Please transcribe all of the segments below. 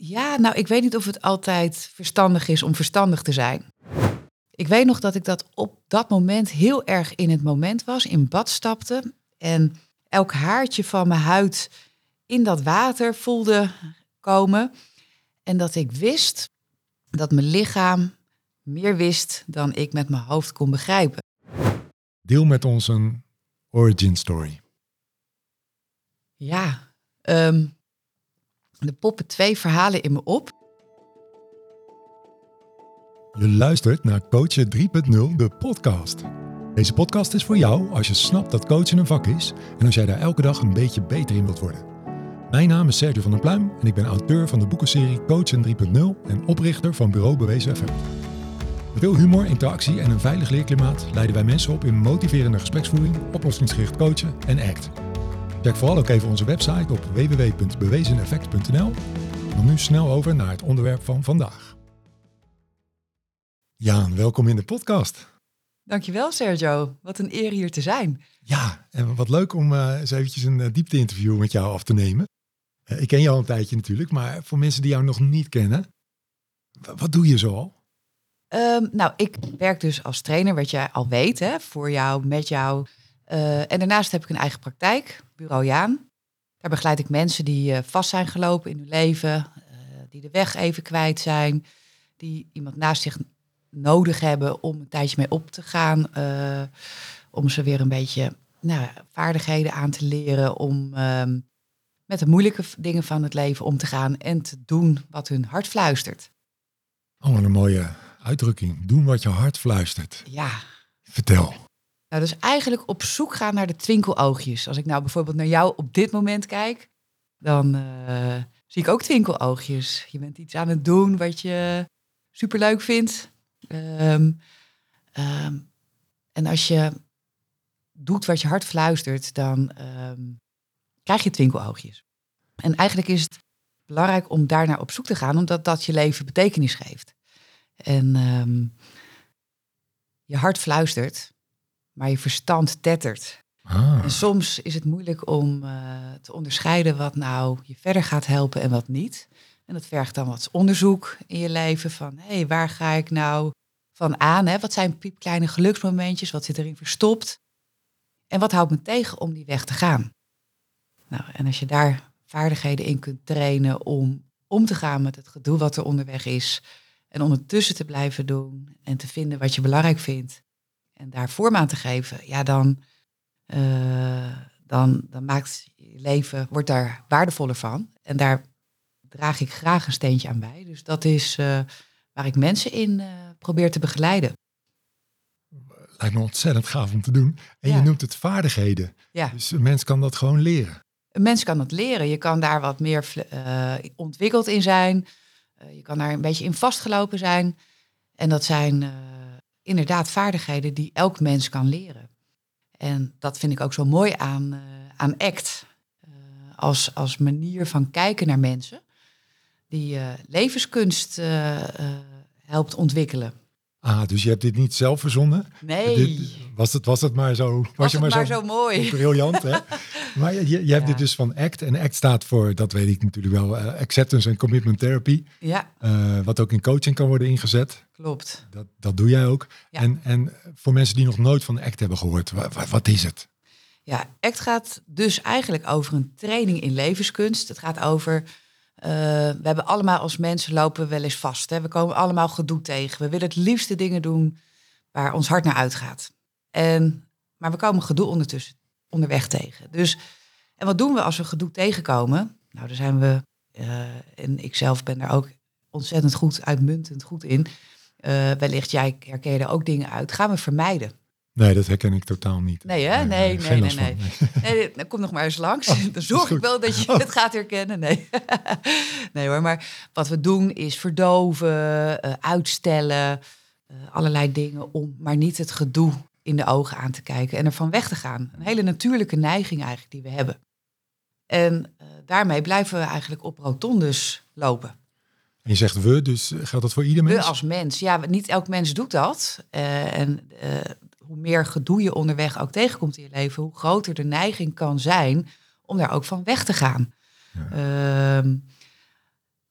Ja, nou, ik weet niet of het altijd verstandig is om verstandig te zijn. Ik weet nog dat ik dat op dat moment heel erg in het moment was, in bad stapte en elk haartje van mijn huid in dat water voelde komen. En dat ik wist dat mijn lichaam meer wist dan ik met mijn hoofd kon begrijpen. Deel met ons een origin story. Ja, um, er poppen twee verhalen in me op. Je luistert naar Coachen 3.0, de podcast. Deze podcast is voor jou als je snapt dat coachen een vak is en als jij daar elke dag een beetje beter in wilt worden. Mijn naam is Sergio van der Pluim en ik ben auteur van de boekenserie Coachen 3.0 en oprichter van Bureau Bewezen FM. Met veel humor, interactie en een veilig leerklimaat leiden wij mensen op in motiverende gespreksvoering, oplossingsgericht coachen en ACT. Check vooral ook even onze website op www.bewezeneffect.nl. Dan nu snel over naar het onderwerp van vandaag. Jaan, welkom in de podcast. Dankjewel Sergio, wat een eer hier te zijn. Ja, en wat leuk om uh, eens eventjes een uh, diepte-interview met jou af te nemen. Uh, ik ken je al een tijdje natuurlijk, maar voor mensen die jou nog niet kennen, wat doe je zoal? Um, nou, ik werk dus als trainer, wat jij al weet, hè, voor jou, met jou. En daarnaast heb ik een eigen praktijk, Bureau Jaan. Daar begeleid ik mensen die vast zijn gelopen in hun leven, die de weg even kwijt zijn, die iemand naast zich nodig hebben om een tijdje mee op te gaan. Om ze weer een beetje nou, vaardigheden aan te leren. Om um, met de moeilijke dingen van het leven om te gaan. En te doen wat hun hart fluistert. Oh, wat een mooie uitdrukking. Doen wat je hart fluistert. Ja. Vertel. Nou, dus eigenlijk op zoek gaan naar de twinkeloogjes. Als ik nou bijvoorbeeld naar jou op dit moment kijk, dan uh, zie ik ook twinkeloogjes. Je bent iets aan het doen wat je superleuk vindt. Um, um, en als je doet wat je hart fluistert, dan um, krijg je twinkeloogjes. En eigenlijk is het belangrijk om daarnaar op zoek te gaan, omdat dat je leven betekenis geeft. En je hart fluistert, maar je verstand tettert. Ah. En soms is het moeilijk om uh, te onderscheiden wat nou je verder gaat helpen en wat niet. En dat vergt dan wat onderzoek in je leven van hé, hey, waar ga ik nou van aan? Hè? Wat zijn piepkleine geluksmomentjes? Wat zit erin verstopt? En wat houdt me tegen om die weg te gaan? Nou, en als je daar vaardigheden in kunt trainen om om te gaan met het gedoe wat er onderweg is. En ondertussen te blijven doen en te vinden wat je belangrijk vindt. En daar vorm aan te geven. Ja, dan, uh, dan, dan maakt je leven, wordt daar waardevoller van. En daar draag ik graag een steentje aan bij. Dus dat is uh, waar ik mensen in uh, probeer te begeleiden. Lijkt me ontzettend gaaf om te doen. En ja. je noemt het vaardigheden. Ja. Dus een mens kan dat gewoon leren. Een mens kan dat leren. Je kan daar wat meer ontwikkeld in zijn. je kan daar een beetje in vastgelopen zijn. En dat zijn inderdaad vaardigheden die elk mens kan leren. En dat vind ik ook zo mooi aan, aan ACT. als, als manier van kijken naar mensen die uh, levenskunst helpt ontwikkelen. Ah, dus je hebt dit niet zelf verzonnen? Nee. Dit, was, het, was het maar zo, was, was je maar, maar zo, zo mooi? Briljant, hè? maar je, je hebt ja. dit dus van ACT. En ACT staat voor, dat weet ik natuurlijk wel, Acceptance and Commitment Therapy. Ja. wat ook in coaching kan worden ingezet. Klopt. Dat, dat doe jij ook. Ja. En, en voor mensen die nog nooit van ACT hebben gehoord, wat, wat is het? Ja, ACT gaat dus eigenlijk over een training in levenskunst. Het gaat over Uh, we hebben allemaal als mensen lopen wel eens vast. Hè? We komen allemaal gedoe tegen. We willen het liefste dingen doen waar ons hart naar uitgaat. Maar we komen gedoe ondertussen onderweg tegen. Dus, en wat doen we als we gedoe tegenkomen? Nou, daar zijn we, uh, en ik zelf ben daar ook ontzettend goed, uitmuntend goed in. Uh, wellicht jij herken je er ook dingen uit. Gaan we vermijden. Nee, dat herken ik totaal niet. Nee, hè? Nee, nee, nee, nee. nee. nee. Dan kom nog maar eens langs. Oh, dan zorg ik wel dat je oh. het gaat herkennen. Nee. nee hoor, maar wat we doen is verdoven, uh, uitstellen, uh, allerlei dingen om maar niet het gedoe in de ogen aan te kijken en ervan weg te gaan. Een hele natuurlijke neiging eigenlijk die we hebben. En uh, daarmee blijven we eigenlijk op rotondes lopen. En je zegt we, dus geldt dat voor ieder mens? We als mens, ja, niet elk mens doet dat. en meer gedoe je onderweg ook tegenkomt in je leven, hoe groter de neiging kan zijn om daar ook van weg te gaan. Ja. Um,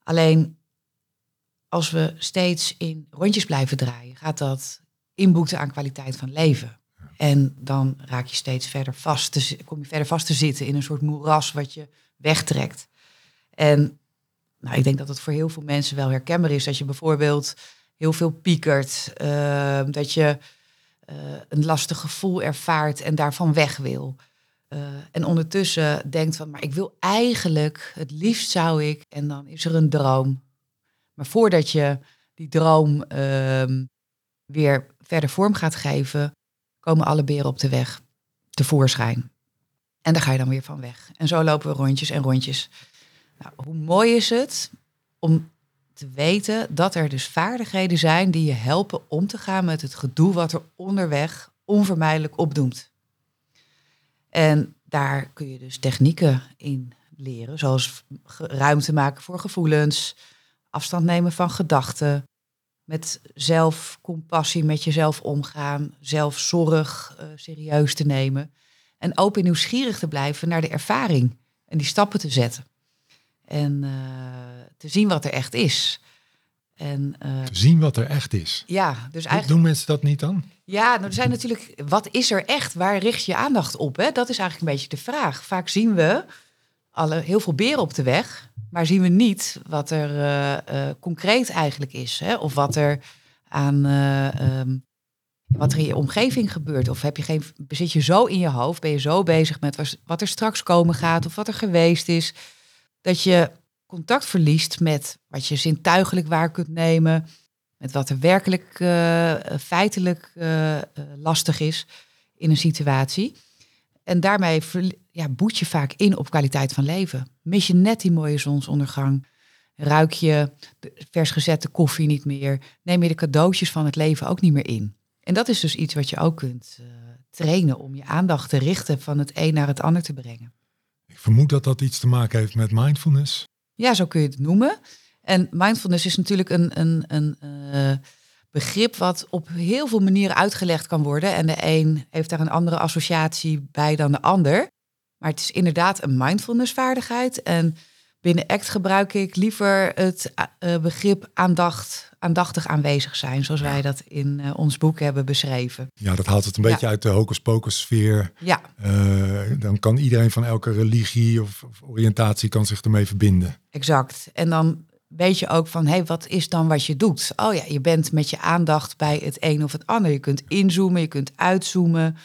Alleen als we steeds in rondjes blijven draaien, gaat dat inboeten aan kwaliteit van leven. En dan raak je steeds verder vast, te, kom je verder vast te zitten in een soort moeras wat je wegtrekt. En nou, ik denk dat het voor heel veel mensen wel herkenbaar is. Dat je bijvoorbeeld heel veel piekert, uh, dat je een lastig gevoel ervaart en daarvan weg wil. Uh, en ondertussen denkt van, maar ik wil eigenlijk, het liefst zou ik, en dan is er een droom. Maar voordat je die droom uh, weer verder vorm gaat geven, komen alle beren op de weg tevoorschijn. En daar ga je dan weer van weg. En zo lopen we rondjes en rondjes. Nou, hoe mooi is het om te weten dat er dus vaardigheden zijn die je helpen om te gaan met het gedoe wat er onderweg onvermijdelijk opdoemt. En daar kun je dus technieken in leren, zoals ruimte maken voor gevoelens, afstand nemen van gedachten, met zelfcompassie met jezelf omgaan, zelfzorg uh, serieus te nemen en open en nieuwsgierig te blijven naar de ervaring en die stappen te zetten. En uh, te zien wat er echt is. En, uh, te zien wat er echt is. Ja, dus eigenlijk. Doen mensen dat niet dan? Ja, nou, er zijn natuurlijk. Wat is er echt? Waar richt je aandacht op? Hè? Dat is eigenlijk een beetje de vraag. Vaak zien we alle, heel veel beren op de weg, maar zien we niet wat er uh, uh, concreet eigenlijk is. Hè? Of wat er aan. Um, wat er in je omgeving gebeurt. Of heb je geen, bezit je zo in je hoofd, ben je zo bezig met wat er straks komen gaat of wat er geweest is, dat je contact verliest met wat je zintuigelijk waar kunt nemen, met wat er werkelijk uh, feitelijk uh, lastig is in een situatie. En daarmee ja, boet je vaak in op kwaliteit van leven. Mis je net die mooie zonsondergang. Ruik je de vers gezette koffie niet meer. Neem je de cadeautjes van het leven ook niet meer in. En dat is dus iets wat je ook kunt trainen om je aandacht te richten van het een naar het ander te brengen. Vermoed dat dat iets te maken heeft met mindfulness. Ja, zo kun je het noemen. En mindfulness is natuurlijk een, een, een uh, begrip wat op heel veel manieren uitgelegd kan worden. En de een heeft daar een andere associatie bij dan de ander. Maar het is inderdaad een mindfulness vaardigheid. En binnen ACT gebruik ik liever het uh, begrip aandacht, aandachtig aanwezig zijn, zoals wij dat in uh, ons boek hebben beschreven. Ja, dat haalt het een beetje uit de hocus pocus sfeer. Ja. Uh, dan kan iedereen van elke religie of, of, oriëntatie kan zich ermee verbinden. Exact. En dan weet je ook van, hé, hey, wat is dan wat je doet? Oh ja, je bent met je aandacht bij het een of het ander. Je kunt inzoomen, je kunt uitzoomen.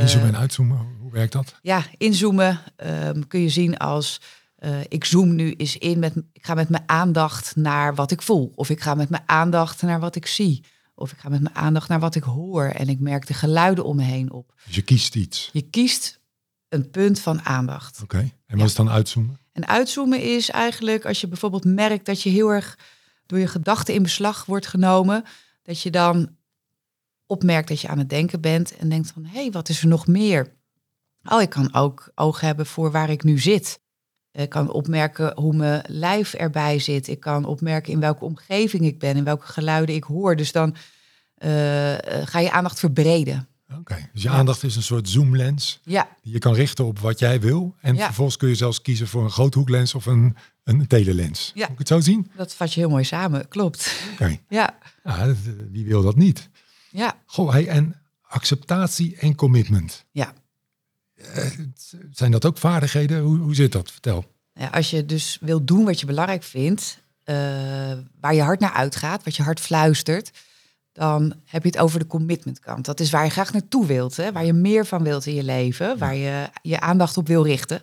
inzoomen en uitzoomen, hoe werkt dat? Ja, inzoomen um, kun je zien als uh, ik zoom nu eens in met, ik ga met mijn aandacht naar wat ik voel. Of ik ga met mijn aandacht naar wat ik zie. Of ik ga met mijn aandacht naar wat ik hoor. En ik merk de geluiden om me heen op. Dus je kiest iets. Je kiest een punt van aandacht. Oké, okay. en wat ja. is dan uitzoomen? En uitzoomen is eigenlijk als je bijvoorbeeld merkt dat je heel erg door je gedachten in beslag wordt genomen. Dat je dan opmerkt dat je aan het denken bent en denkt van hé, hey, wat is er nog meer? Oh, ik kan ook oog hebben voor waar ik nu zit. Ik kan opmerken hoe mijn lijf erbij zit. Ik kan opmerken in welke omgeving ik ben, in welke geluiden ik hoor. Dus dan uh, ga je aandacht verbreden. Oké, okay. dus je aandacht is een soort zoomlens. Ja. Die je kan richten op wat jij wil. En ja. vervolgens kun je zelfs kiezen voor een groothoeklens of een, een telelens. Ja. Moet ik het zo zien? Dat vat je heel mooi samen, klopt. Oké. Okay. Ja. ja. Wie wil dat niet? Ja. Goh, hey, en acceptatie en commitment. Ja. Zijn dat ook vaardigheden? Hoe, hoe zit dat? Vertel. Ja, als je dus wil doen wat je belangrijk vindt, uh, waar je hart naar uitgaat, wat je hart fluistert, dan heb je het over de commitment kant. Dat is waar je graag naartoe wilt, hè? waar je meer van wilt in je leven, waar je je aandacht op wil richten.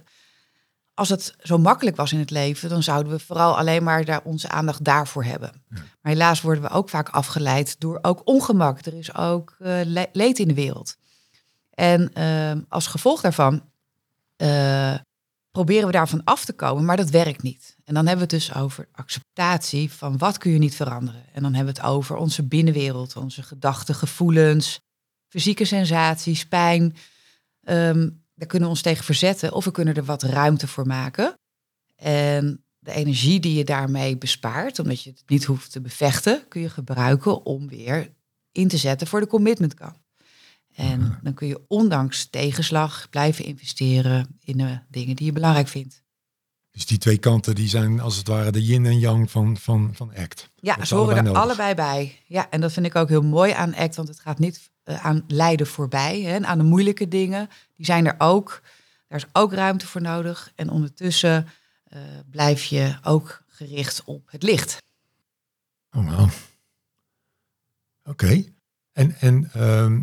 Als het zo makkelijk was in het leven, dan zouden we vooral alleen maar daar onze aandacht daarvoor hebben. Ja. Maar helaas worden we ook vaak afgeleid door ook ongemak. Er is ook uh, le leed in de wereld. En uh, als gevolg daarvan uh, proberen we daarvan af te komen, maar dat werkt niet. En dan hebben we het dus over acceptatie van wat kun je niet veranderen. En dan hebben we het over onze binnenwereld, onze gedachten, gevoelens, fysieke sensaties, pijn. Um, daar kunnen we ons tegen verzetten of we kunnen er wat ruimte voor maken. En de energie die je daarmee bespaart, omdat je het niet hoeft te bevechten, kun je gebruiken om weer in te zetten voor de commitment kant. En dan kun je ondanks tegenslag blijven investeren in de dingen die je belangrijk vindt. Dus die twee kanten die zijn als het ware de yin en yang van, van, van ACT. Ja, Dat ze horen er allebei nodig. allebei bij. Ja, en dat vind ik ook heel mooi aan ACT, want het gaat niet eh, aan lijden voorbij. Hè, en aan de moeilijke dingen, die zijn er ook. Daar is ook ruimte voor nodig. En ondertussen eh, blijf je ook gericht op het licht. Oh, wauw. Oké. En, en ehm,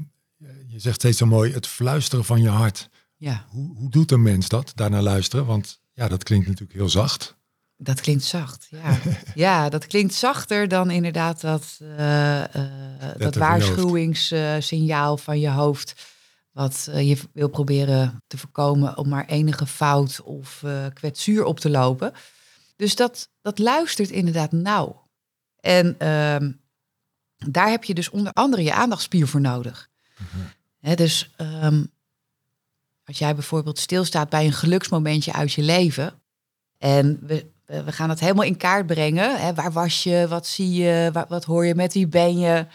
je zegt steeds zo mooi, het fluisteren van je hart. Ja, Hoe, hoe doet een mens dat, daarnaar luisteren? Want ja, dat klinkt natuurlijk heel zacht. dat klinkt zacht. Ja, ja dat klinkt zachter dan inderdaad dat, eh, dat waarschuwingssignaal van je hoofd. Wat eh, je wil proberen te voorkomen om maar enige fout of kwetsuur op te lopen. Dus dat, dat luistert inderdaad nauw. En ehm, daar heb je dus onder andere je aandachtspier voor nodig. Dus ehm, als jij bijvoorbeeld stilstaat bij een geluksmomentje uit je leven. En we, we gaan het helemaal in kaart brengen. Waar was je? Wat zie je? Wat, wat hoor je? Met wie ben je?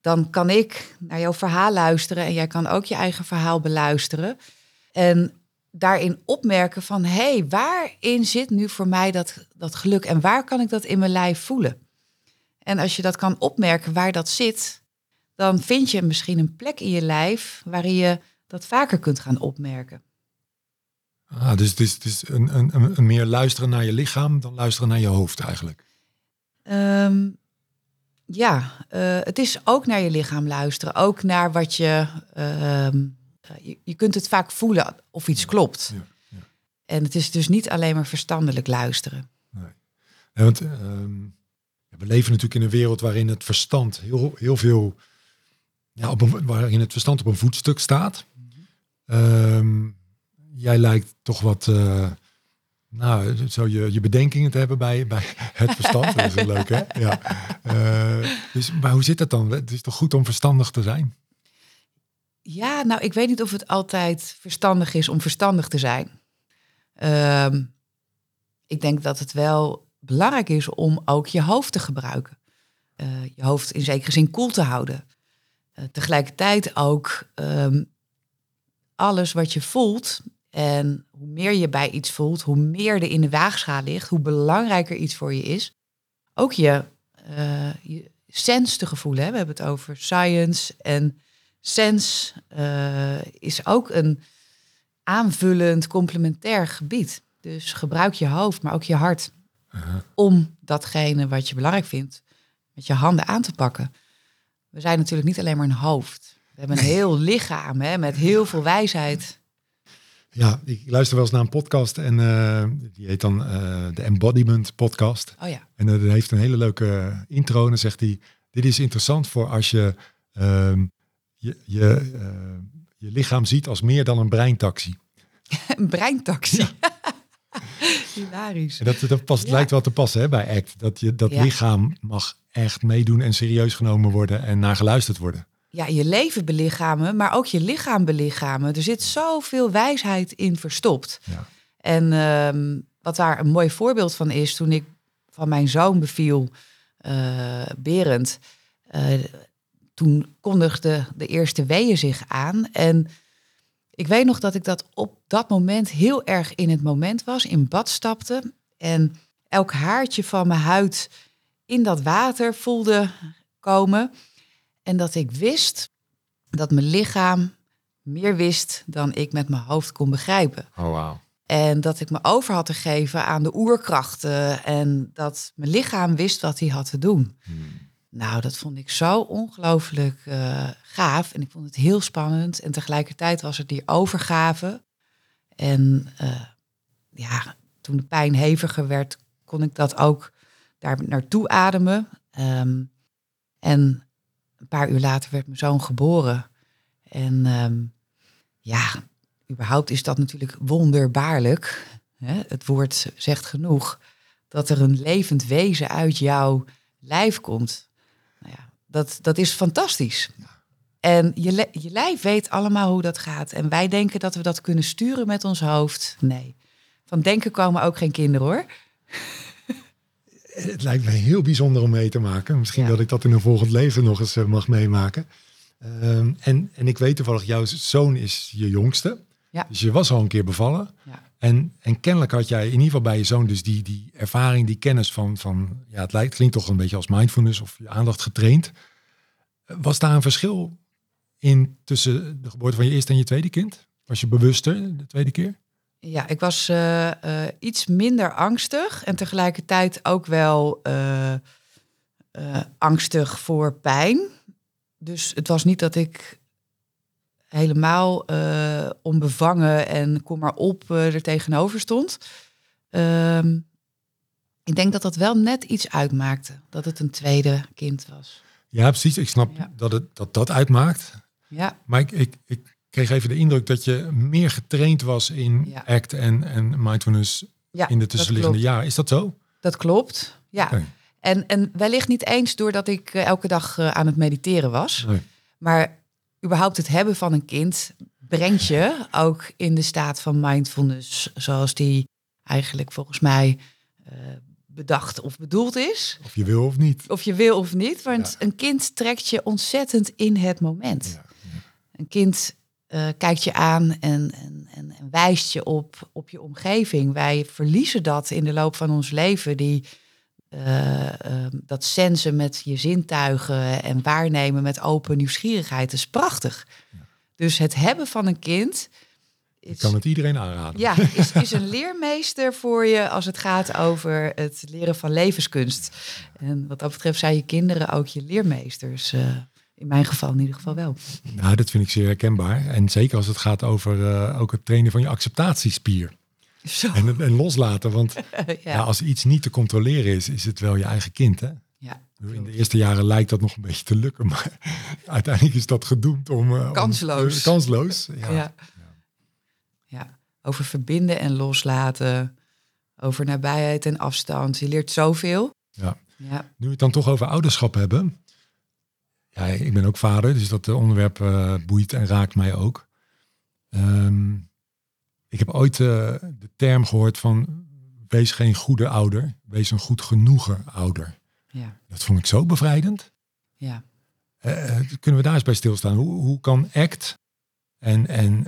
Dan kan ik naar jouw verhaal luisteren. En jij kan ook je eigen verhaal beluisteren. En daarin opmerken van... hé, hey, waarin zit nu voor mij dat, dat geluk? En waar kan ik dat in mijn lijf voelen? En als je dat kan opmerken waar dat zit... dan vind je misschien een plek in je lijf... waarin je dat vaker kunt gaan opmerken. Ah, dus het is, het is een, een, een, meer luisteren naar je lichaam dan luisteren naar je hoofd eigenlijk. Ehm, ja, eh, het is ook naar je lichaam luisteren. Ook naar wat je, ehm, eh, je... Je kunt het vaak voelen of iets klopt. Ja, ja. En het is dus niet alleen maar verstandelijk luisteren. Ja, want ehm, we leven natuurlijk in een wereld waarin het verstand heel, heel veel, ja, op een, waarin het verstand op een voetstuk staat. Ehm, jij lijkt toch wat, eh, nou, zo je, je bedenkingen te hebben bij, bij het verstand. Dat is leuk, hè? Ja. Eh, dus, maar hoe zit dat dan? Het is toch goed om verstandig te zijn? Ja, nou, ik weet niet of het altijd verstandig is om verstandig te zijn. Ehm, ik denk dat het wel belangrijk is om ook je hoofd te gebruiken. Eh, je hoofd in zekere zin koel te houden. Eh, tegelijkertijd ook ehm, alles wat je voelt. En hoe meer je bij iets voelt, hoe meer er in de waagschaal ligt, hoe belangrijker iets voor je is. Ook je, je sens te gevoelen. Hè? We hebben het over science en sens eh, is ook een aanvullend, complementair gebied. Dus gebruik je hoofd, maar ook je hart om datgene wat je belangrijk vindt met je handen aan te pakken. We zijn natuurlijk niet alleen maar een hoofd. We hebben een heel lichaam hè, met heel veel wijsheid. Ja, ik luister wel eens naar een podcast en eh, die heet dan eh, de Embodiment Podcast. Oh ja, En dat heeft een hele leuke intro. En dan zegt hij: Dit is interessant voor als je ehm, je, je, je lichaam ziet als meer dan een breintaxi. een breintaxi. Hilarisch. En dat, dat past, Ja. lijkt wel te passen hè, bij ACT. Dat je dat Ja. lichaam mag echt meedoen en serieus genomen worden en naar geluisterd worden. Ja, je leven belichamen, maar ook je lichaam belichamen. Er zit zoveel wijsheid in verstopt. Ja. En ehm, wat daar een mooi voorbeeld van is, toen ik van mijn zoon beviel, eh, Berend, eh, toen kondigde de eerste weeën zich aan. En ik weet nog dat ik dat op dat moment heel erg in het moment was, in bad stapte en elk haartje van mijn huid in dat water voelde komen. En dat ik wist dat mijn lichaam meer wist dan ik met mijn hoofd kon begrijpen. Oh, wauw. En dat ik me over had te geven aan de oerkrachten. En dat mijn lichaam wist wat hij had te doen. Nou, dat vond ik zo ongelooflijk eh, gaaf. En ik vond het heel spannend. En tegelijkertijd was het die overgave. En eh, ja, toen de pijn heviger werd, kon ik dat ook daar naartoe ademen. Ehm, en een paar uur later werd mijn zoon geboren. En ehm, ja, überhaupt is dat natuurlijk wonderbaarlijk. Het woord zegt genoeg dat er een levend wezen uit jouw lijf komt. Nou ja, dat, dat is fantastisch. En je, je lijf weet allemaal hoe dat gaat. En wij denken dat we dat kunnen sturen met ons hoofd. Nee. Van denken komen ook geen kinderen hoor. Het lijkt me heel bijzonder om mee te maken. Misschien Ja. dat ik dat in een volgend leven nog eens eh, mag meemaken. Ehm, en, en ik weet toevallig, jouw zoon is je jongste. Ja. Dus je was al een keer bevallen. Ja. En, en kennelijk had jij in ieder geval bij je zoon dus die, die ervaring, die kennis van, van ja, het lijkt, klinkt toch een beetje als mindfulness of je aandacht getraind. Was daar een verschil in tussen de geboorte van je eerste en je tweede kind? Was je bewuster de tweede keer? Ja, ik was uh, uh, iets minder angstig en tegelijkertijd ook wel uh, angstig voor pijn. Dus het was niet dat ik helemaal onbevangen en kom maar op er tegenover stond. Ehm, ik denk dat dat wel net iets uitmaakte, dat het een tweede kind was. Ja, precies. Ik snap Ja. dat, het, dat dat uitmaakt. Ja, Maar ik, ik, ik kreeg even de indruk dat je meer getraind was in Ja. ACT en, en mindfulness ja in de tussenliggende jaren. Is dat zo? Dat klopt, ja. En, en wellicht niet eens doordat ik eh, elke dag eh, aan het mediteren was. Nee. Maar überhaupt het hebben van een kind brengt je ook in de staat van mindfulness, zoals die eigenlijk volgens mij eh, bedacht of bedoeld is. Of je wil of niet. Of je wil of niet, want Ja. een kind trekt je ontzettend in het moment. Ja. Een kind eh, kijkt je aan en, en, en, en wijst je op, op je omgeving. Wij verliezen dat in de loop van ons leven, die, eh, ehm, dat sensen met je zintuigen en waarnemen met open nieuwsgierigheid. Is prachtig. Dus het hebben van een kind Ik is, kan het iedereen aanraden. ja, is, is een leermeester voor je als het gaat over het leren van levenskunst. En wat dat betreft zijn je kinderen ook je leermeesters. eh, in mijn geval in ieder geval wel. Nou, dat vind ik zeer herkenbaar. En zeker als het gaat over eh, ook het trainen van je acceptatiespier. Zo. En, en loslaten. Want ja. ja. als iets niet te controleren is, is het wel je eigen kind. Hè? ja. In de eerste jaren lijkt dat nog een beetje te lukken. Maar uiteindelijk is dat gedoemd om... eh, om- Kansloos. kansloos, ja. Ja. Ja. over verbinden en loslaten. Over nabijheid en afstand. Je leert zoveel. Ja. Ja, Nu we het dan toch over ouderschap hebben. Ja, ik ben ook vader, dus dat eh, onderwerp eh, boeit en raakt mij ook. Ehm, ik heb ooit eh, de term gehoord van wees geen goede ouder, wees een goed genoegen ouder. ja, Dat vond ik zo bevrijdend. ja. Kunnen we daar eens bij stilstaan? Hoe, hoe kan ACT en, en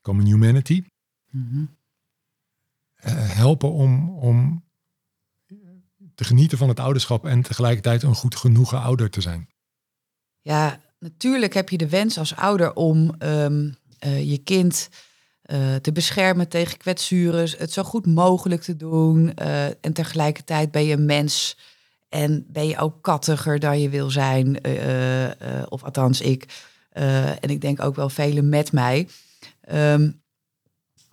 Common Humanity Mhm. helpen om, om te genieten van het ouderschap en tegelijkertijd een goed genoegen ouder te zijn? Ja, natuurlijk heb je de wens als ouder om ehm, eh, je kind eh, te beschermen tegen kwetsuren, het zo goed mogelijk te doen. eh, en tegelijkertijd ben je een mens en ben je ook kattiger dan je wil zijn. of althans ik. En ik denk ook wel velen met mij. Ehm,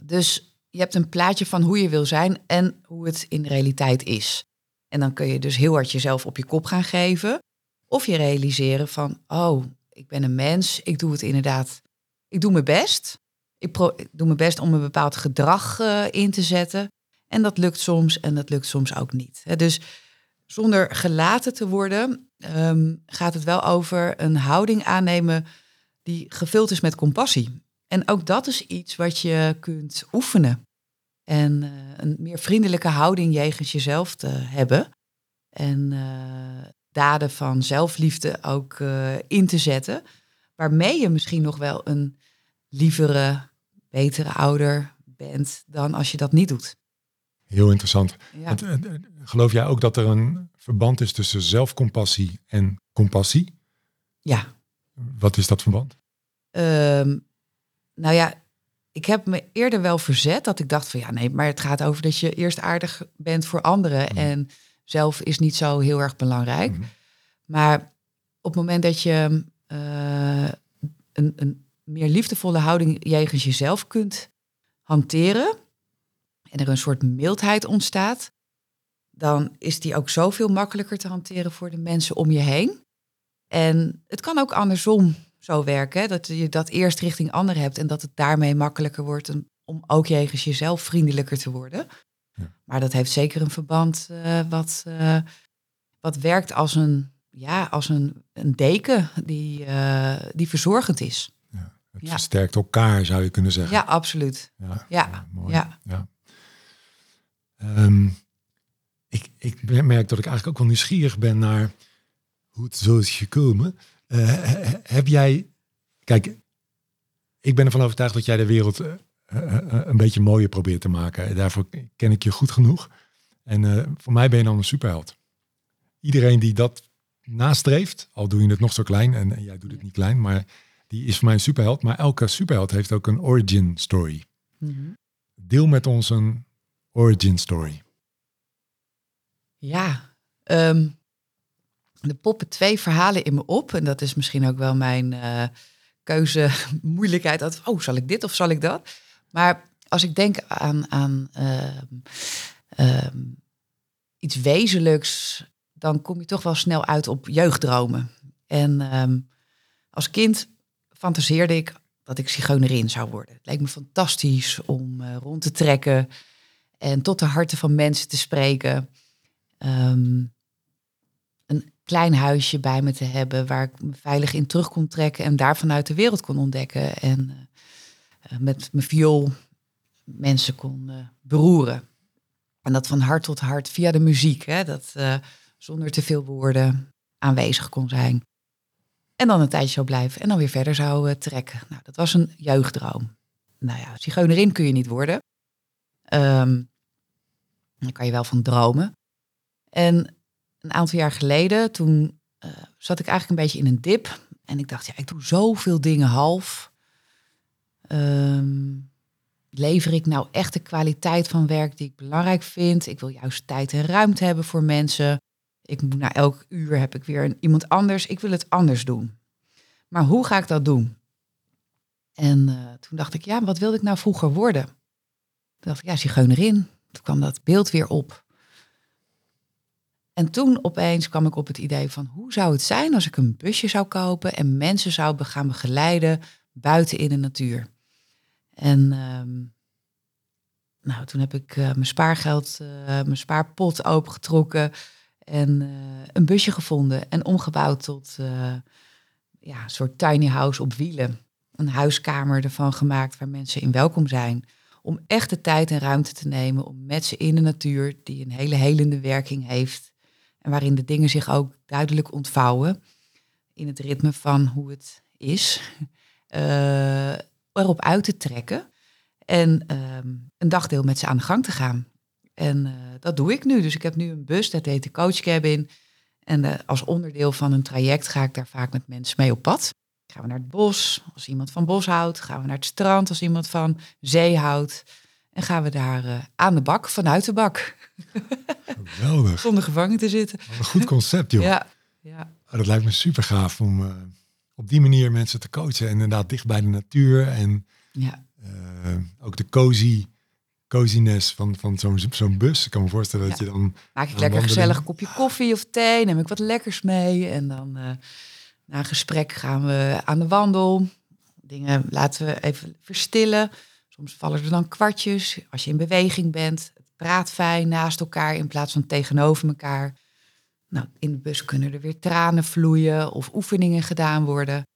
dus je hebt een plaatje van hoe je wil zijn en hoe het in de realiteit is. En dan kun je dus heel hard jezelf op je kop gaan geven. Of je realiseren van, oh, ik ben een mens, ik doe het inderdaad, ik doe mijn best. Ik, doe mijn best om een bepaald gedrag eh, in te zetten. En dat lukt soms en dat lukt soms ook niet. Dus zonder gelaten te worden, ehm, gaat het wel over een houding aannemen die gevuld is met compassie. En ook dat is iets wat je kunt oefenen. En eh, een meer vriendelijke houding jegens jezelf te hebben. En eh, daden van zelfliefde ook eh, in te zetten. Waarmee je misschien nog wel een lievere, betere ouder bent dan als je dat niet doet. Heel interessant. Ja, Want, eh, geloof jij ook dat er een verband is tussen zelfcompassie en compassie? ja. Wat is dat verband? Ehm, nou ja, ik heb me eerder wel verzet dat ik dacht van ja, nee, maar het gaat over dat je eerst aardig bent voor anderen Mhm. en zelf is niet zo heel erg belangrijk. Mhm. Maar op het moment dat je eh, een, een meer liefdevolle houding jegens jezelf kunt hanteren en er een soort mildheid ontstaat, dan is die ook zoveel makkelijker te hanteren voor de mensen om je heen. En het kan ook andersom zo werken, hè, dat je dat eerst richting anderen hebt en dat het daarmee makkelijker wordt om ook jegens jezelf vriendelijker te worden. Ja. Maar dat heeft zeker een verband eh, wat, eh, wat werkt als een, ja, als een, een deken die, eh, die verzorgend is. Het Ja. versterkt elkaar, zou je kunnen zeggen. Ja, absoluut. ja, Ja, mooi. ja. Ja. Ehm, ik, ik merk dat ik eigenlijk ook wel nieuwsgierig ben naar hoe het zo is gekomen. He- heb jij, kijk, ik ben ervan overtuigd dat jij de wereld eh, een beetje mooier probeer te maken. Daarvoor ken ik je goed genoeg. En voor mij ben je dan een superheld. Iedereen die dat nastreeft, al doe je het nog zo klein, en, jij doet het niet klein, maar die is voor mij een superheld. Maar elke superheld heeft ook een origin story. Mhm. Deel met ons een origin story. Ja, um, er poppen twee verhalen in me op. En dat is misschien ook wel mijn uh, keuze moeilijkheid. Oh, zal ik dit of zal ik dat? Maar als ik denk aan, aan ehm, ehm, iets wezenlijks, dan kom je toch wel snel uit op jeugddromen. En als kind fantaseerde ik dat ik zigeunerin zou worden. Het leek me fantastisch om uh, rond te trekken en tot de harten van mensen te spreken. Ehm, een klein huisje bij me te hebben waar ik me veilig in terug kon trekken en daar vanuit de wereld kon ontdekken. En uh, met mijn viool mensen kon beroeren. En dat van hart tot hart via de muziek, hè, dat zonder te veel woorden aanwezig kon zijn. En dan een tijdje zou blijven en dan weer verder zou trekken. Nou, dat was een jeugddroom. Nou ja, zigeunerin kun je niet worden. Um, daar kan je wel van dromen. En een aantal jaar geleden, toen zat ik eigenlijk een beetje in een dip. En ik dacht, ja, ik doe zoveel dingen half. Um, lever ik nou echt de kwaliteit van werk die ik belangrijk vind? Ik wil juist tijd en ruimte hebben voor mensen. Ik moet na elk uur heb ik weer iemand anders. Ik wil het anders doen. Maar hoe ga ik dat doen? En uh, toen dacht ik, ja, wat wilde ik nou vroeger worden? Toen dacht ik, ja, zigeunerin. Toen kwam dat beeld weer op. En toen opeens kwam ik op het idee van hoe zou het zijn als ik een busje zou kopen en mensen zou gaan begeleiden buiten in de natuur. En ehm, nou, toen heb ik uh, mijn spaargeld, uh, mijn spaarpot opengetrokken en uh, een busje gevonden en omgebouwd tot ja, een soort tiny house op wielen. Een huiskamer ervan gemaakt waar mensen in welkom zijn om echt de tijd en ruimte te nemen om met ze in de natuur, die een hele helende werking heeft en waarin de dingen zich ook duidelijk ontvouwen in het ritme van hoe het is, uh, erop uit te trekken en ehm, een dagdeel met ze aan de gang te gaan. En uh, dat doe ik nu. Dus ik heb nu een bus, dat heet de Coach Cabin. En uh, als onderdeel van een traject ga ik daar vaak met mensen mee op pad. Gaan we naar het bos als iemand van bos houdt. Gaan we naar het strand als iemand van zee houdt. En gaan we daar uh, aan de bak, vanuit de bak. Geweldig. Zonder gevangen te zitten. een goed concept, joh. Ja. ja. Oh, dat lijkt me super gaaf om op die manier mensen te coachen. En inderdaad dicht bij de natuur. En ja. uh, ook de cozy, coziness van, van zo'n zo'n bus. Ik kan me voorstellen dat je dan... Maak ik lekker gezellig kopje koffie of thee. Neem ik wat lekkers mee. En dan na een gesprek gaan we aan de wandel. Dingen laten we even verstillen. Soms vallen er dan kwartjes. Als je in beweging bent, het praat fijn naast elkaar in plaats van tegenover elkaar. Nou, in de bus kunnen er weer tranen vloeien of oefeningen gedaan worden.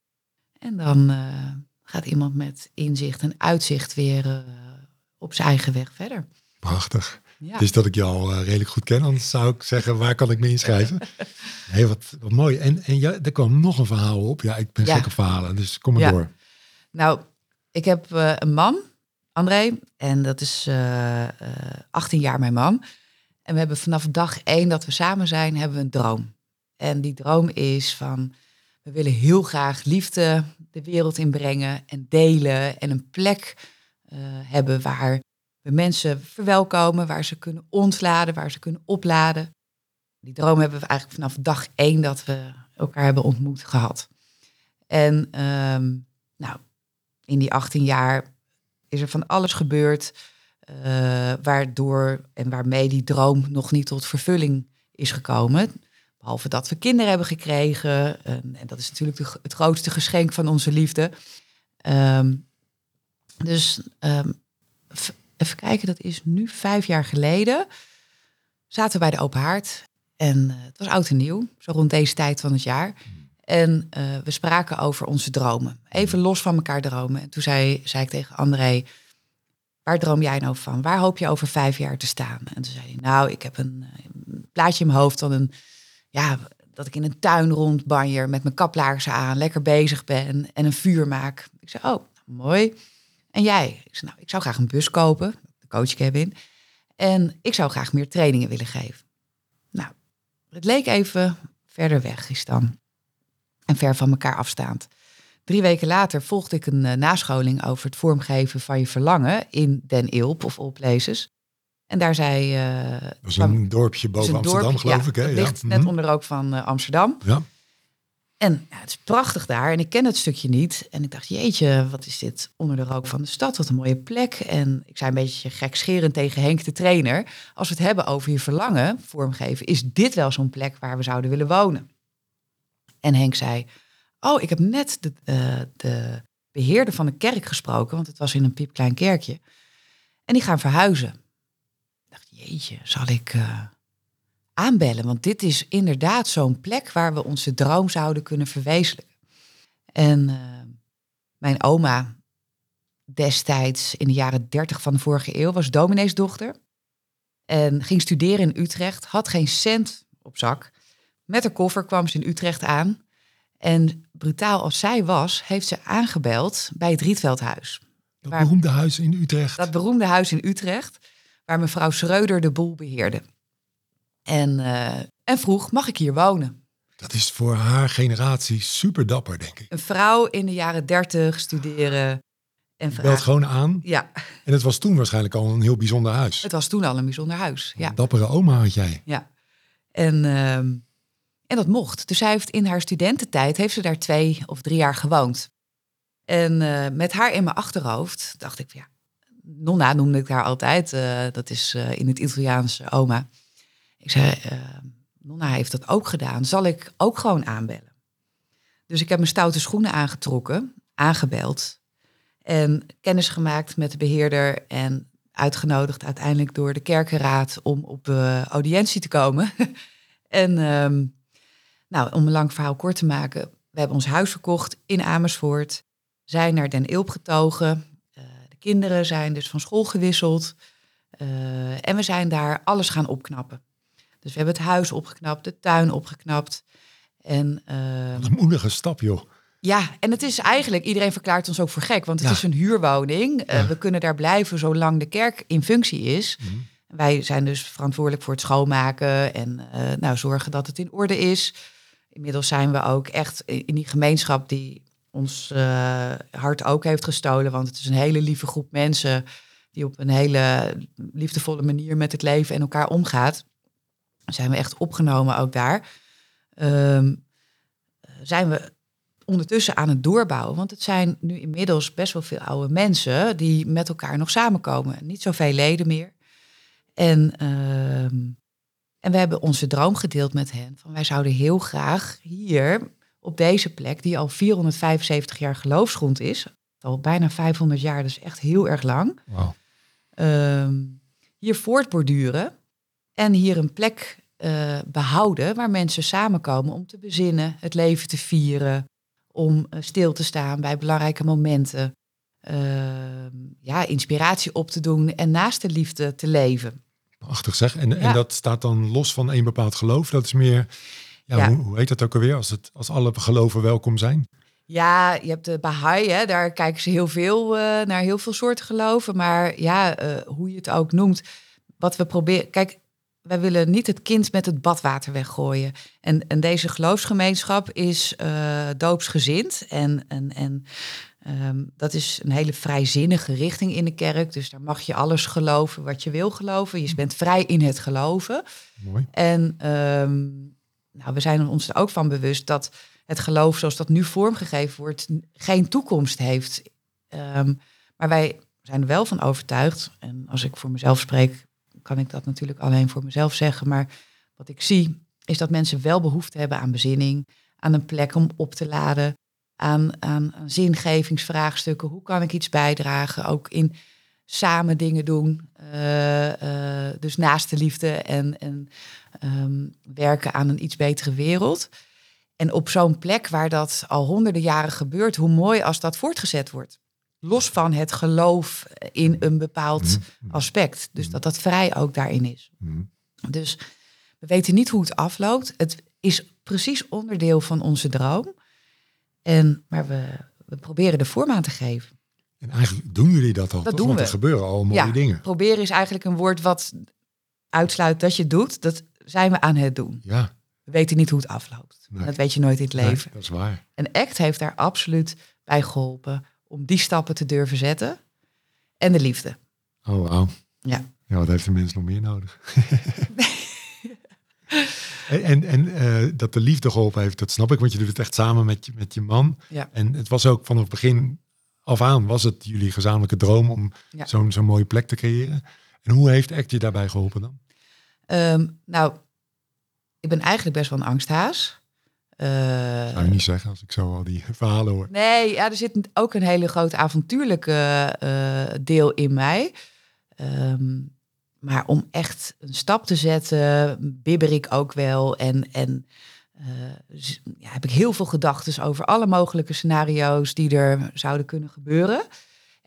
En dan uh, gaat iemand met inzicht en uitzicht weer uh, op zijn eigen weg verder. Prachtig. Ja. Dus dat ik al uh, redelijk goed ken, anders zou ik zeggen, waar kan ik me inschrijven? nee, wat, wat mooi. En, en ja, er kwam nog een verhaal op. Ja, ik ben ja. gek op verhalen, dus kom maar ja. door. Nou, ik heb een man, André, en dat is uh, 18 jaar mijn man. En we hebben vanaf dag één dat we samen zijn, hebben we een droom. En die droom is van, we willen heel graag liefde de wereld inbrengen en delen en een plek hebben waar we mensen verwelkomen, waar ze kunnen ontladen, waar ze kunnen opladen. Die droom hebben we eigenlijk vanaf dag één dat we elkaar hebben ontmoet gehad. En um, nou, in die 18 jaar is er van alles gebeurd, uh, waardoor en waarmee die droom nog niet tot vervulling is gekomen. Behalve dat we kinderen hebben gekregen. En, en dat is natuurlijk het grootste geschenk van onze liefde. Um, dus um, even kijken, dat is nu vijf jaar geleden. Zaten we bij de Open Haard. En uh, het was oud en nieuw, zo rond deze tijd van het jaar. En uh, we spraken over onze dromen. Even los van elkaar dromen. En toen zei, zei ik tegen André, waar droom jij nou van? Waar hoop je over vijf jaar te staan? En toen zei hij, nou, ik heb een, een plaatje in mijn hoofd van een, ja, dat ik in een tuin rondbanjer met mijn kaplaarzen aan, lekker bezig ben en een vuur maak. Ik zei, oh, mooi. En jij? Ik zei, nou, ik zou graag een bus kopen, de coachcabin. En ik zou graag meer trainingen willen geven. Nou, het leek even verder weg is dan. En ver van elkaar afstaand. Drie weken later volgde ik een uh, nascholing over het vormgeven van je verlangen in Den Ilp of All Places. En daar zei... Uh, dat is een dorpje boven Amsterdam, geloof ja, ik. Hè? Ligt net mhm. onder de rook van uh, Amsterdam. Ja. En ja, het is prachtig daar en ik ken het stukje niet. En ik dacht, jeetje, wat is dit onder de rook van de stad? Wat een mooie plek. En ik zei een beetje gekscherend tegen Henk, de trainer. Als we het hebben over je verlangen, vormgeven, is dit wel zo'n plek waar we zouden willen wonen? En Henk zei, oh, ik heb net de, uh, de beheerder van de kerk gesproken, want het was in een piepklein kerkje. En die gaan verhuizen. Ik dacht, jeetje, zal ik... Uh, aanbellen. Want dit is inderdaad zo'n plek waar we onze droom zouden kunnen verwezenlijken. En uh, mijn oma, destijds in de jaren 30 van de vorige eeuw, was domineesdochter. En ging studeren in Utrecht, had geen cent op zak. Met haar koffer kwam ze in Utrecht aan. En brutaal als zij was, heeft ze aangebeld bij het Rietveldhuis. Dat beroemde huis in Utrecht. Dat beroemde huis in Utrecht, waar mevrouw Schreuder de boel beheerde. En, uh, en vroeg, mag ik hier wonen? Dat is voor haar generatie super dapper, denk ik. Een vrouw in de jaren dertig studeren. En Belt gewoon aan. Ja. En het was toen waarschijnlijk al een heel bijzonder huis. Het was toen al een bijzonder huis, ja. Een dappere oma had jij. Ja. En, uh, en dat mocht. Dus zij heeft in haar studententijd, heeft ze daar twee of drie jaar gewoond. En uh, met haar in mijn achterhoofd dacht ik, ja, Nonna noemde ik haar altijd. Uh, dat is in het Italiaans oma. Ik zei, Nonna heeft dat ook gedaan. Zal ik ook gewoon aanbellen? Dus ik heb mijn stoute schoenen aangetrokken, aangebeld. En kennis gemaakt met de beheerder en uitgenodigd uiteindelijk door de kerkenraad om op audiëntie te komen. en um, nou, om een lang verhaal kort te maken, we hebben ons huis verkocht in Amersfoort, zijn naar Den Ilp getogen. Uh, de kinderen zijn dus van school gewisseld. Uh, en we zijn daar alles gaan opknappen. Dus we hebben het huis opgeknapt, de tuin opgeknapt. En, uh, een moedige stap, joh. Ja, en het is eigenlijk, iedereen verklaart ons ook voor gek, want het is een huurwoning. Uh, we kunnen daar blijven zolang de kerk in functie is. Mm -hmm. Wij zijn dus verantwoordelijk voor het schoonmaken en uh, nou, zorgen dat het in orde is. Inmiddels zijn we ook echt in die gemeenschap die ons uh, hart ook heeft gestolen. Want het is een hele lieve groep mensen die op een hele liefdevolle manier met het leven en elkaar omgaat zijn we echt opgenomen ook daar. Um, zijn we ondertussen aan het doorbouwen. Want het zijn nu inmiddels best wel veel oude mensen die met elkaar nog samenkomen. Niet zoveel leden meer. En, um, en we hebben onze droom gedeeld met hen. Van wij zouden heel graag hier op deze plek, die al 475 jaar geloofsgrond is, al bijna 500 jaar, dus echt heel erg lang, wow. um, hier voortborduren. En hier een plek uh, behouden waar mensen samenkomen om te bezinnen, het leven te vieren, om uh, stil te staan bij belangrijke momenten, uh, ja, inspiratie op te doen en naast de liefde te leven. Prachtig zeg. En, ja. en dat staat dan los van een bepaald geloof. Dat is meer, ja, ja. Hoe, hoe, heet dat ook alweer, als, het, als alle geloven welkom zijn? Ja, je hebt de Baha'i, hè, daar kijken ze heel veel naar heel veel soorten geloven. Maar ja, hoe je het ook noemt, wat we proberen. Kijk, wij willen niet het kind met het badwater weggooien. En, en deze geloofsgemeenschap is uh, doopsgezind. En, en, en um, dat is een hele vrijzinnige richting in de kerk. Dus daar mag je alles geloven wat je wil geloven. Je bent vrij in het geloven. Mooi. En um, nou, we zijn ons er ook van bewust dat het geloof zoals dat nu vormgegeven wordt, geen toekomst heeft. Um, maar wij zijn er wel van overtuigd. En als ik voor mezelf spreek, kan ik dat natuurlijk alleen voor mezelf zeggen. Maar wat ik zie is dat mensen wel behoefte hebben aan bezinning, aan een plek om op te laden, aan, aan, aan zingevingsvraagstukken. Hoe kan ik iets bijdragen? Ook in samen dingen doen. Uh, uh, dus naast de liefde en, en um, werken aan een iets betere wereld. En op zo'n plek waar dat al honderden jaren gebeurt, hoe mooi als dat voortgezet wordt los van het geloof in een bepaald mm-hmm. aspect. Dus dat dat vrij ook daarin is. Mm-hmm. Dus we weten niet hoe het afloopt. Het is precies onderdeel van onze droom. En, maar we, we proberen de vorm aan te geven. En eigenlijk doen jullie dat al. Dat toch? doen Want we. er gebeuren al mooie Ja. dingen. Proberen is eigenlijk een woord wat uitsluit dat je het doet. Dat zijn we aan het doen. Ja, We weten niet hoe het afloopt. Nee. Dat weet je nooit in het nee, leven. dat is waar. En ACT heeft daar absoluut bij geholpen om die stappen te durven zetten. En de liefde. Oh, wauw. Ja. Ja, wat heeft de mens nog meer nodig? en en, eh, dat de liefde geholpen heeft, dat snap ik, want je doet het echt samen met je, met je man. Ja. En het was ook vanaf het begin af aan, was het jullie gezamenlijke droom om Ja. zo'n zo'n mooie plek te creëren. En hoe heeft ACT je daarbij geholpen dan? Ehm, nou, ik ben eigenlijk best wel een angsthaas. Eh, Zou je niet zeggen als ik zo al die verhalen hoor. Nee, ja, er zit ook een hele grote avontuurlijke eh, deel in mij. Ehm, maar om echt een stap te zetten, bibber ik ook wel. En, en eh, ja, heb ik heel veel gedachten over alle mogelijke scenario's die er zouden kunnen gebeuren.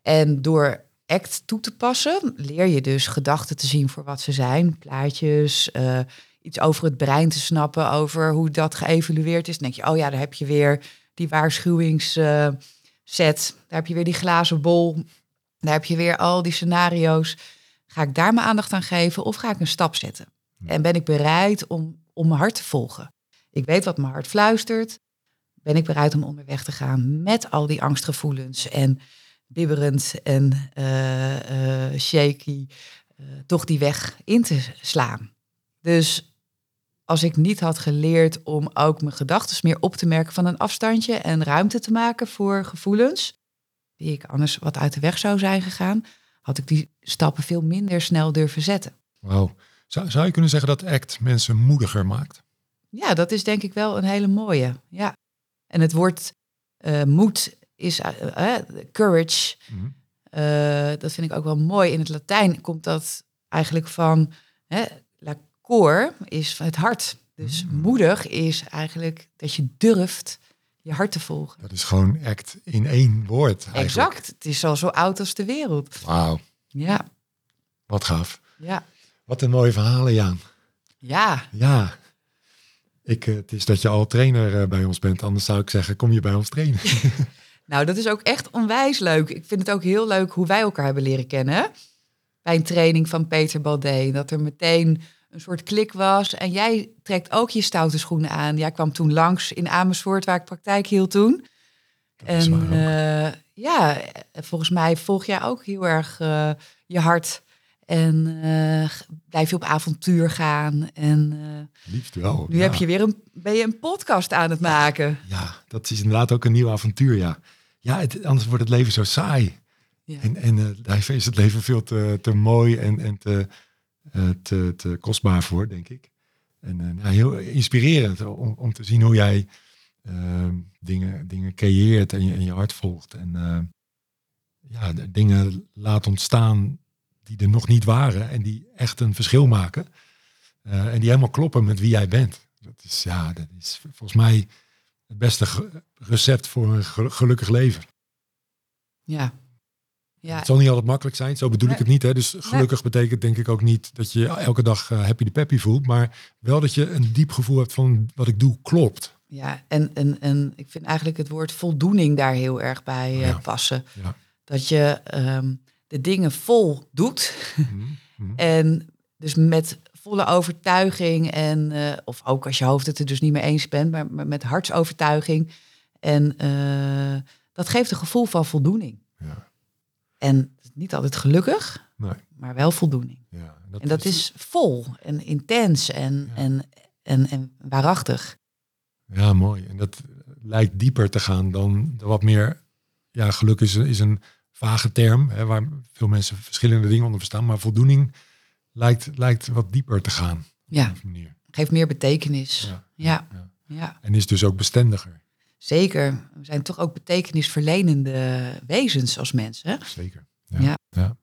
En door ACT toe te passen, leer je dus gedachten te zien voor wat ze zijn. Plaatjes, eh, iets over het brein te snappen, over hoe dat geëvalueerd is. Dan denk je, oh ja, daar heb je weer die waarschuwingsset. daar heb je weer die glazen bol. Daar heb je weer al die scenario's. Ga ik daar mijn aandacht aan geven of ga ik een stap zetten? En ben ik bereid om, om mijn hart te volgen? Ik weet wat mijn hart fluistert. Ben ik bereid om onderweg te gaan met al die angstgevoelens en bibberend en eh, eh, shaky, eh, toch die weg in te slaan. Dus als ik niet had geleerd om ook mijn gedachten meer op te merken van een afstandje en ruimte te maken voor gevoelens, die ik anders wat uit de weg zou zijn gegaan, had ik die stappen veel minder snel durven zetten. Wauw. Zou, zou je kunnen zeggen dat ACT mensen moediger maakt? Ja, dat is denk ik wel een hele mooie. Ja. En het woord eh, moed is eh, eh, courage. Mhm. Dat vind ik ook wel mooi. In het Latijn komt dat eigenlijk van la cor is het hart. Dus Mm. moedig is eigenlijk dat je durft je hart te volgen. Dat is gewoon ACT in één woord. eigenlijk. Exact. Het is al zo oud als de wereld. Wauw, Ja, wat gaaf. ja, Wat een mooie verhalen, Jaan. ja. Ja. Ik, eh, het is dat je al trainer eh, bij ons bent. Anders zou ik zeggen, kom je bij ons trainen. Nou, dat is ook echt onwijs leuk. Ik vind het ook heel leuk hoe wij elkaar hebben leren kennen. Bij een training van Peter Baldé. Dat er meteen een soort klik was. En jij trekt ook je stoute schoenen aan. Jij kwam toen langs in Amersfoort, waar ik praktijk hield toen. Dat En eh, ja, volgens mij volg jij ook heel erg eh, je hart. En eh, blijf je op avontuur gaan. En eh, Liefst wel. nu ja. heb je weer een, ben je een podcast aan het maken. Ja, dat is inderdaad ook een nieuw avontuur, ja. Ja, het, anders wordt het leven zo saai. Ja. En, en eh, daar is het leven veel te, te mooi en, en te, eh, te, te kostbaar voor, denk ik. En eh, nou, heel inspirerend om, om te zien hoe jij eh, dingen, dingen creëert en je, en je hart volgt. En eh, ja, dingen laat ontstaan die er nog niet waren en die echt een verschil maken. Eh, en die helemaal kloppen met wie jij bent. Dat is, ja, dat is volgens mij het beste recept voor een ge- gelukkig leven. Ja. Ja, Het zal niet altijd makkelijk zijn, zo bedoel ik het niet. Hè? Dus gelukkig betekent denk ik ook niet dat je elke dag eh, happy de peppy voelt. Maar wel dat je een diep gevoel hebt van wat ik doe klopt. Ja, en, en, en ik vind eigenlijk het woord voldoening daar heel erg bij eh, Ja. passen. Ja. Dat je ehm, de dingen vol doet Mhm, mhm. en dus met volle overtuiging en eh, of ook als je hoofd het er dus niet mee eens bent, maar, maar met hartsovertuiging. En eh, dat geeft een gevoel van voldoening. Ja. En niet altijd gelukkig, Nee. maar wel voldoening. Ja, En dat is vol en intens en, Ja. en, en, en waarachtig. Ja, mooi. En dat lijkt dieper te gaan dan wat meer... Ja, geluk is, is een vage term, hè, waar veel mensen verschillende dingen onder verstaan. Maar voldoening lijkt, lijkt wat dieper te gaan. Ja, Op een manier. geeft meer betekenis. Ja, Ja, ja. ja. En is dus ook bestendiger. Zeker. We zijn toch ook betekenisverlenende wezens als mensen. Zeker. Ja. ja.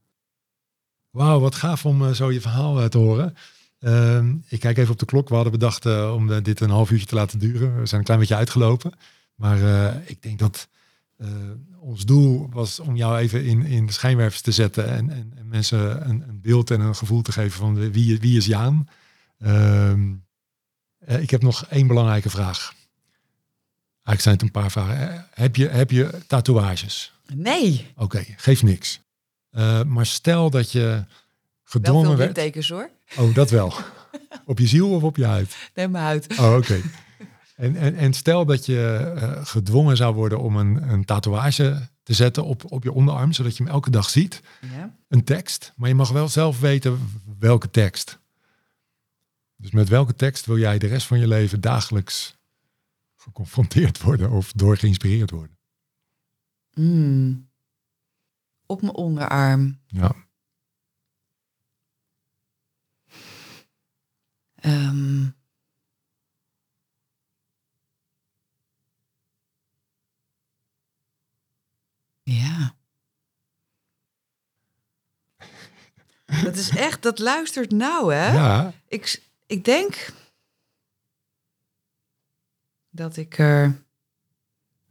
Wauw, wat gaaf om eh, zo je verhaal eh, te horen. Ehm, ik kijk even op de klok. We hadden bedacht eh, om dit een half uurtje te laten duren. We zijn een klein beetje uitgelopen. Maar ik denk dat ons doel was om jou even in, in de schijnwerpers te zetten. En, en, en mensen een, een beeld en een gevoel te geven van wie, wie is Jaan. Ehm, eh, ik heb nog één belangrijke vraag. Eigenlijk zijn het een paar vragen. Eh, Heb je, heb je tatoeages? Nee, Oké, geeft niks. Eh, maar stel dat je wel gedwongen veel werd. hoor. Oh, dat wel. op je ziel of op je huid? Neem me uit. Oh, oké. En, en, en stel dat je eh, gedwongen zou worden om een, een tatoeage te zetten op, op je onderarm, zodat je hem elke dag ziet. Ja. Een tekst, maar je mag wel zelf weten welke tekst. Dus met welke tekst wil jij de rest van je leven dagelijks geconfronteerd worden of door geïnspireerd worden? Mm. Op mijn onderarm. Ja. Ehm. Ja. Dat is echt, dat luistert nou, hè? Ja, Ik, ik denk dat ik er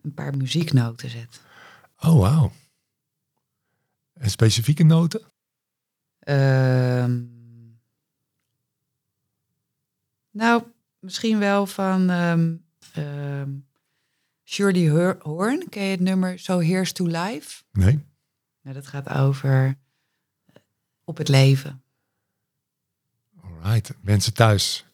een paar muzieknoten zet. oh wauw. En specifieke noten? Ehm, nou, misschien wel van ehm ehm, Shirley Hor- Horn. Ken je het nummer So Here's to Life? Nee? Nou, dat gaat over eh, op het leven. Alright. Mensen thuis.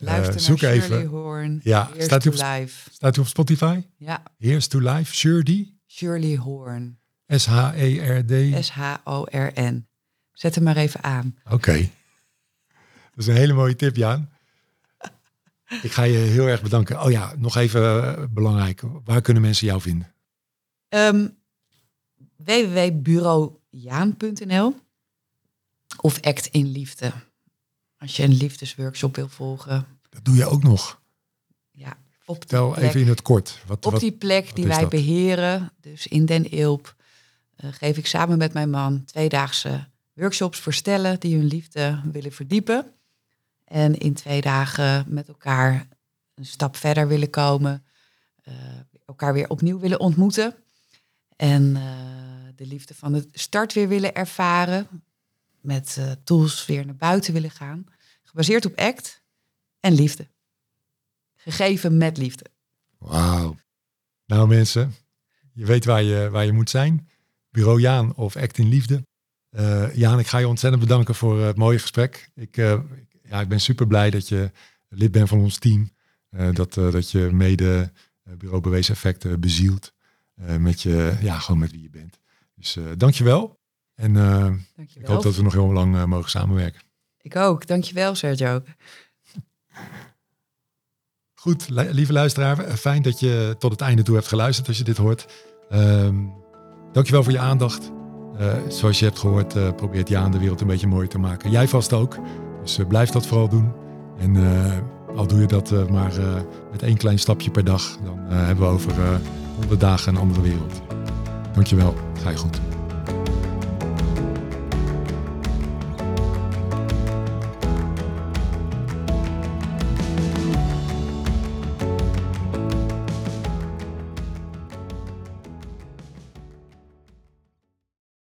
Luister Eh, zoek naar Shirley even. Horn. Ja, Here's staat to hij op- Life. Staat u op Spotify? Ja, Here's to Life, Shirdy, Shirley Horn. S-H-E-R-D. S-H-O-R-N. Zet hem maar even aan. Oké. Dat is een hele mooie tip, Jaan. Ik ga je heel erg bedanken. Oh ja, nog even eh, belangrijk. Waar kunnen mensen jou vinden? Um, www.bureaujaan.nl of Act in Liefde. Als je een liefdesworkshop wil volgen. Dat doe je ook nog. Ja, op die Tel plek, even in het kort. Wat, op wat, die plek die wij dat? beheren, dus in Den Ilp, eh, geef ik samen met mijn man tweedaagse workshops voor stellen die hun liefde willen verdiepen. En in twee dagen met elkaar een stap verder willen komen. eh, elkaar weer opnieuw willen ontmoeten. En eh, de liefde van de start weer willen ervaren. Met eh, tools weer naar buiten willen gaan. Gebaseerd op act en liefde. Gegeven met liefde. Wauw. Nou mensen, je weet waar je, waar je moet zijn. Bureau Jaan of Act in Liefde. Eh, Jaan, ik ga je ontzettend bedanken voor het mooie gesprek. Ik, eh, ja, ik ben super blij dat je lid bent van ons team. Eh, dat, eh, dat je mede Bureau Bewezen Effecten bezielt. eh, met je, ja, gewoon met wie je bent. Dus eh dankjewel. En eh, ik hoop dat we nog heel lang eh, mogen samenwerken. Ik ook. Dankjewel, Sergio. Goed, li- lieve luisteraar, eh, fijn dat je tot het einde toe hebt geluisterd als je dit hoort. Ehm dankjewel voor je aandacht. Zoals je hebt gehoord, eh, probeert Jaan de wereld een beetje mooier te maken. Jij vast ook. Dus blijf dat vooral doen. En al doe je dat maar met één klein stapje per dag, dan hebben we over honderd dagen een andere wereld. Dankjewel, ga je goed.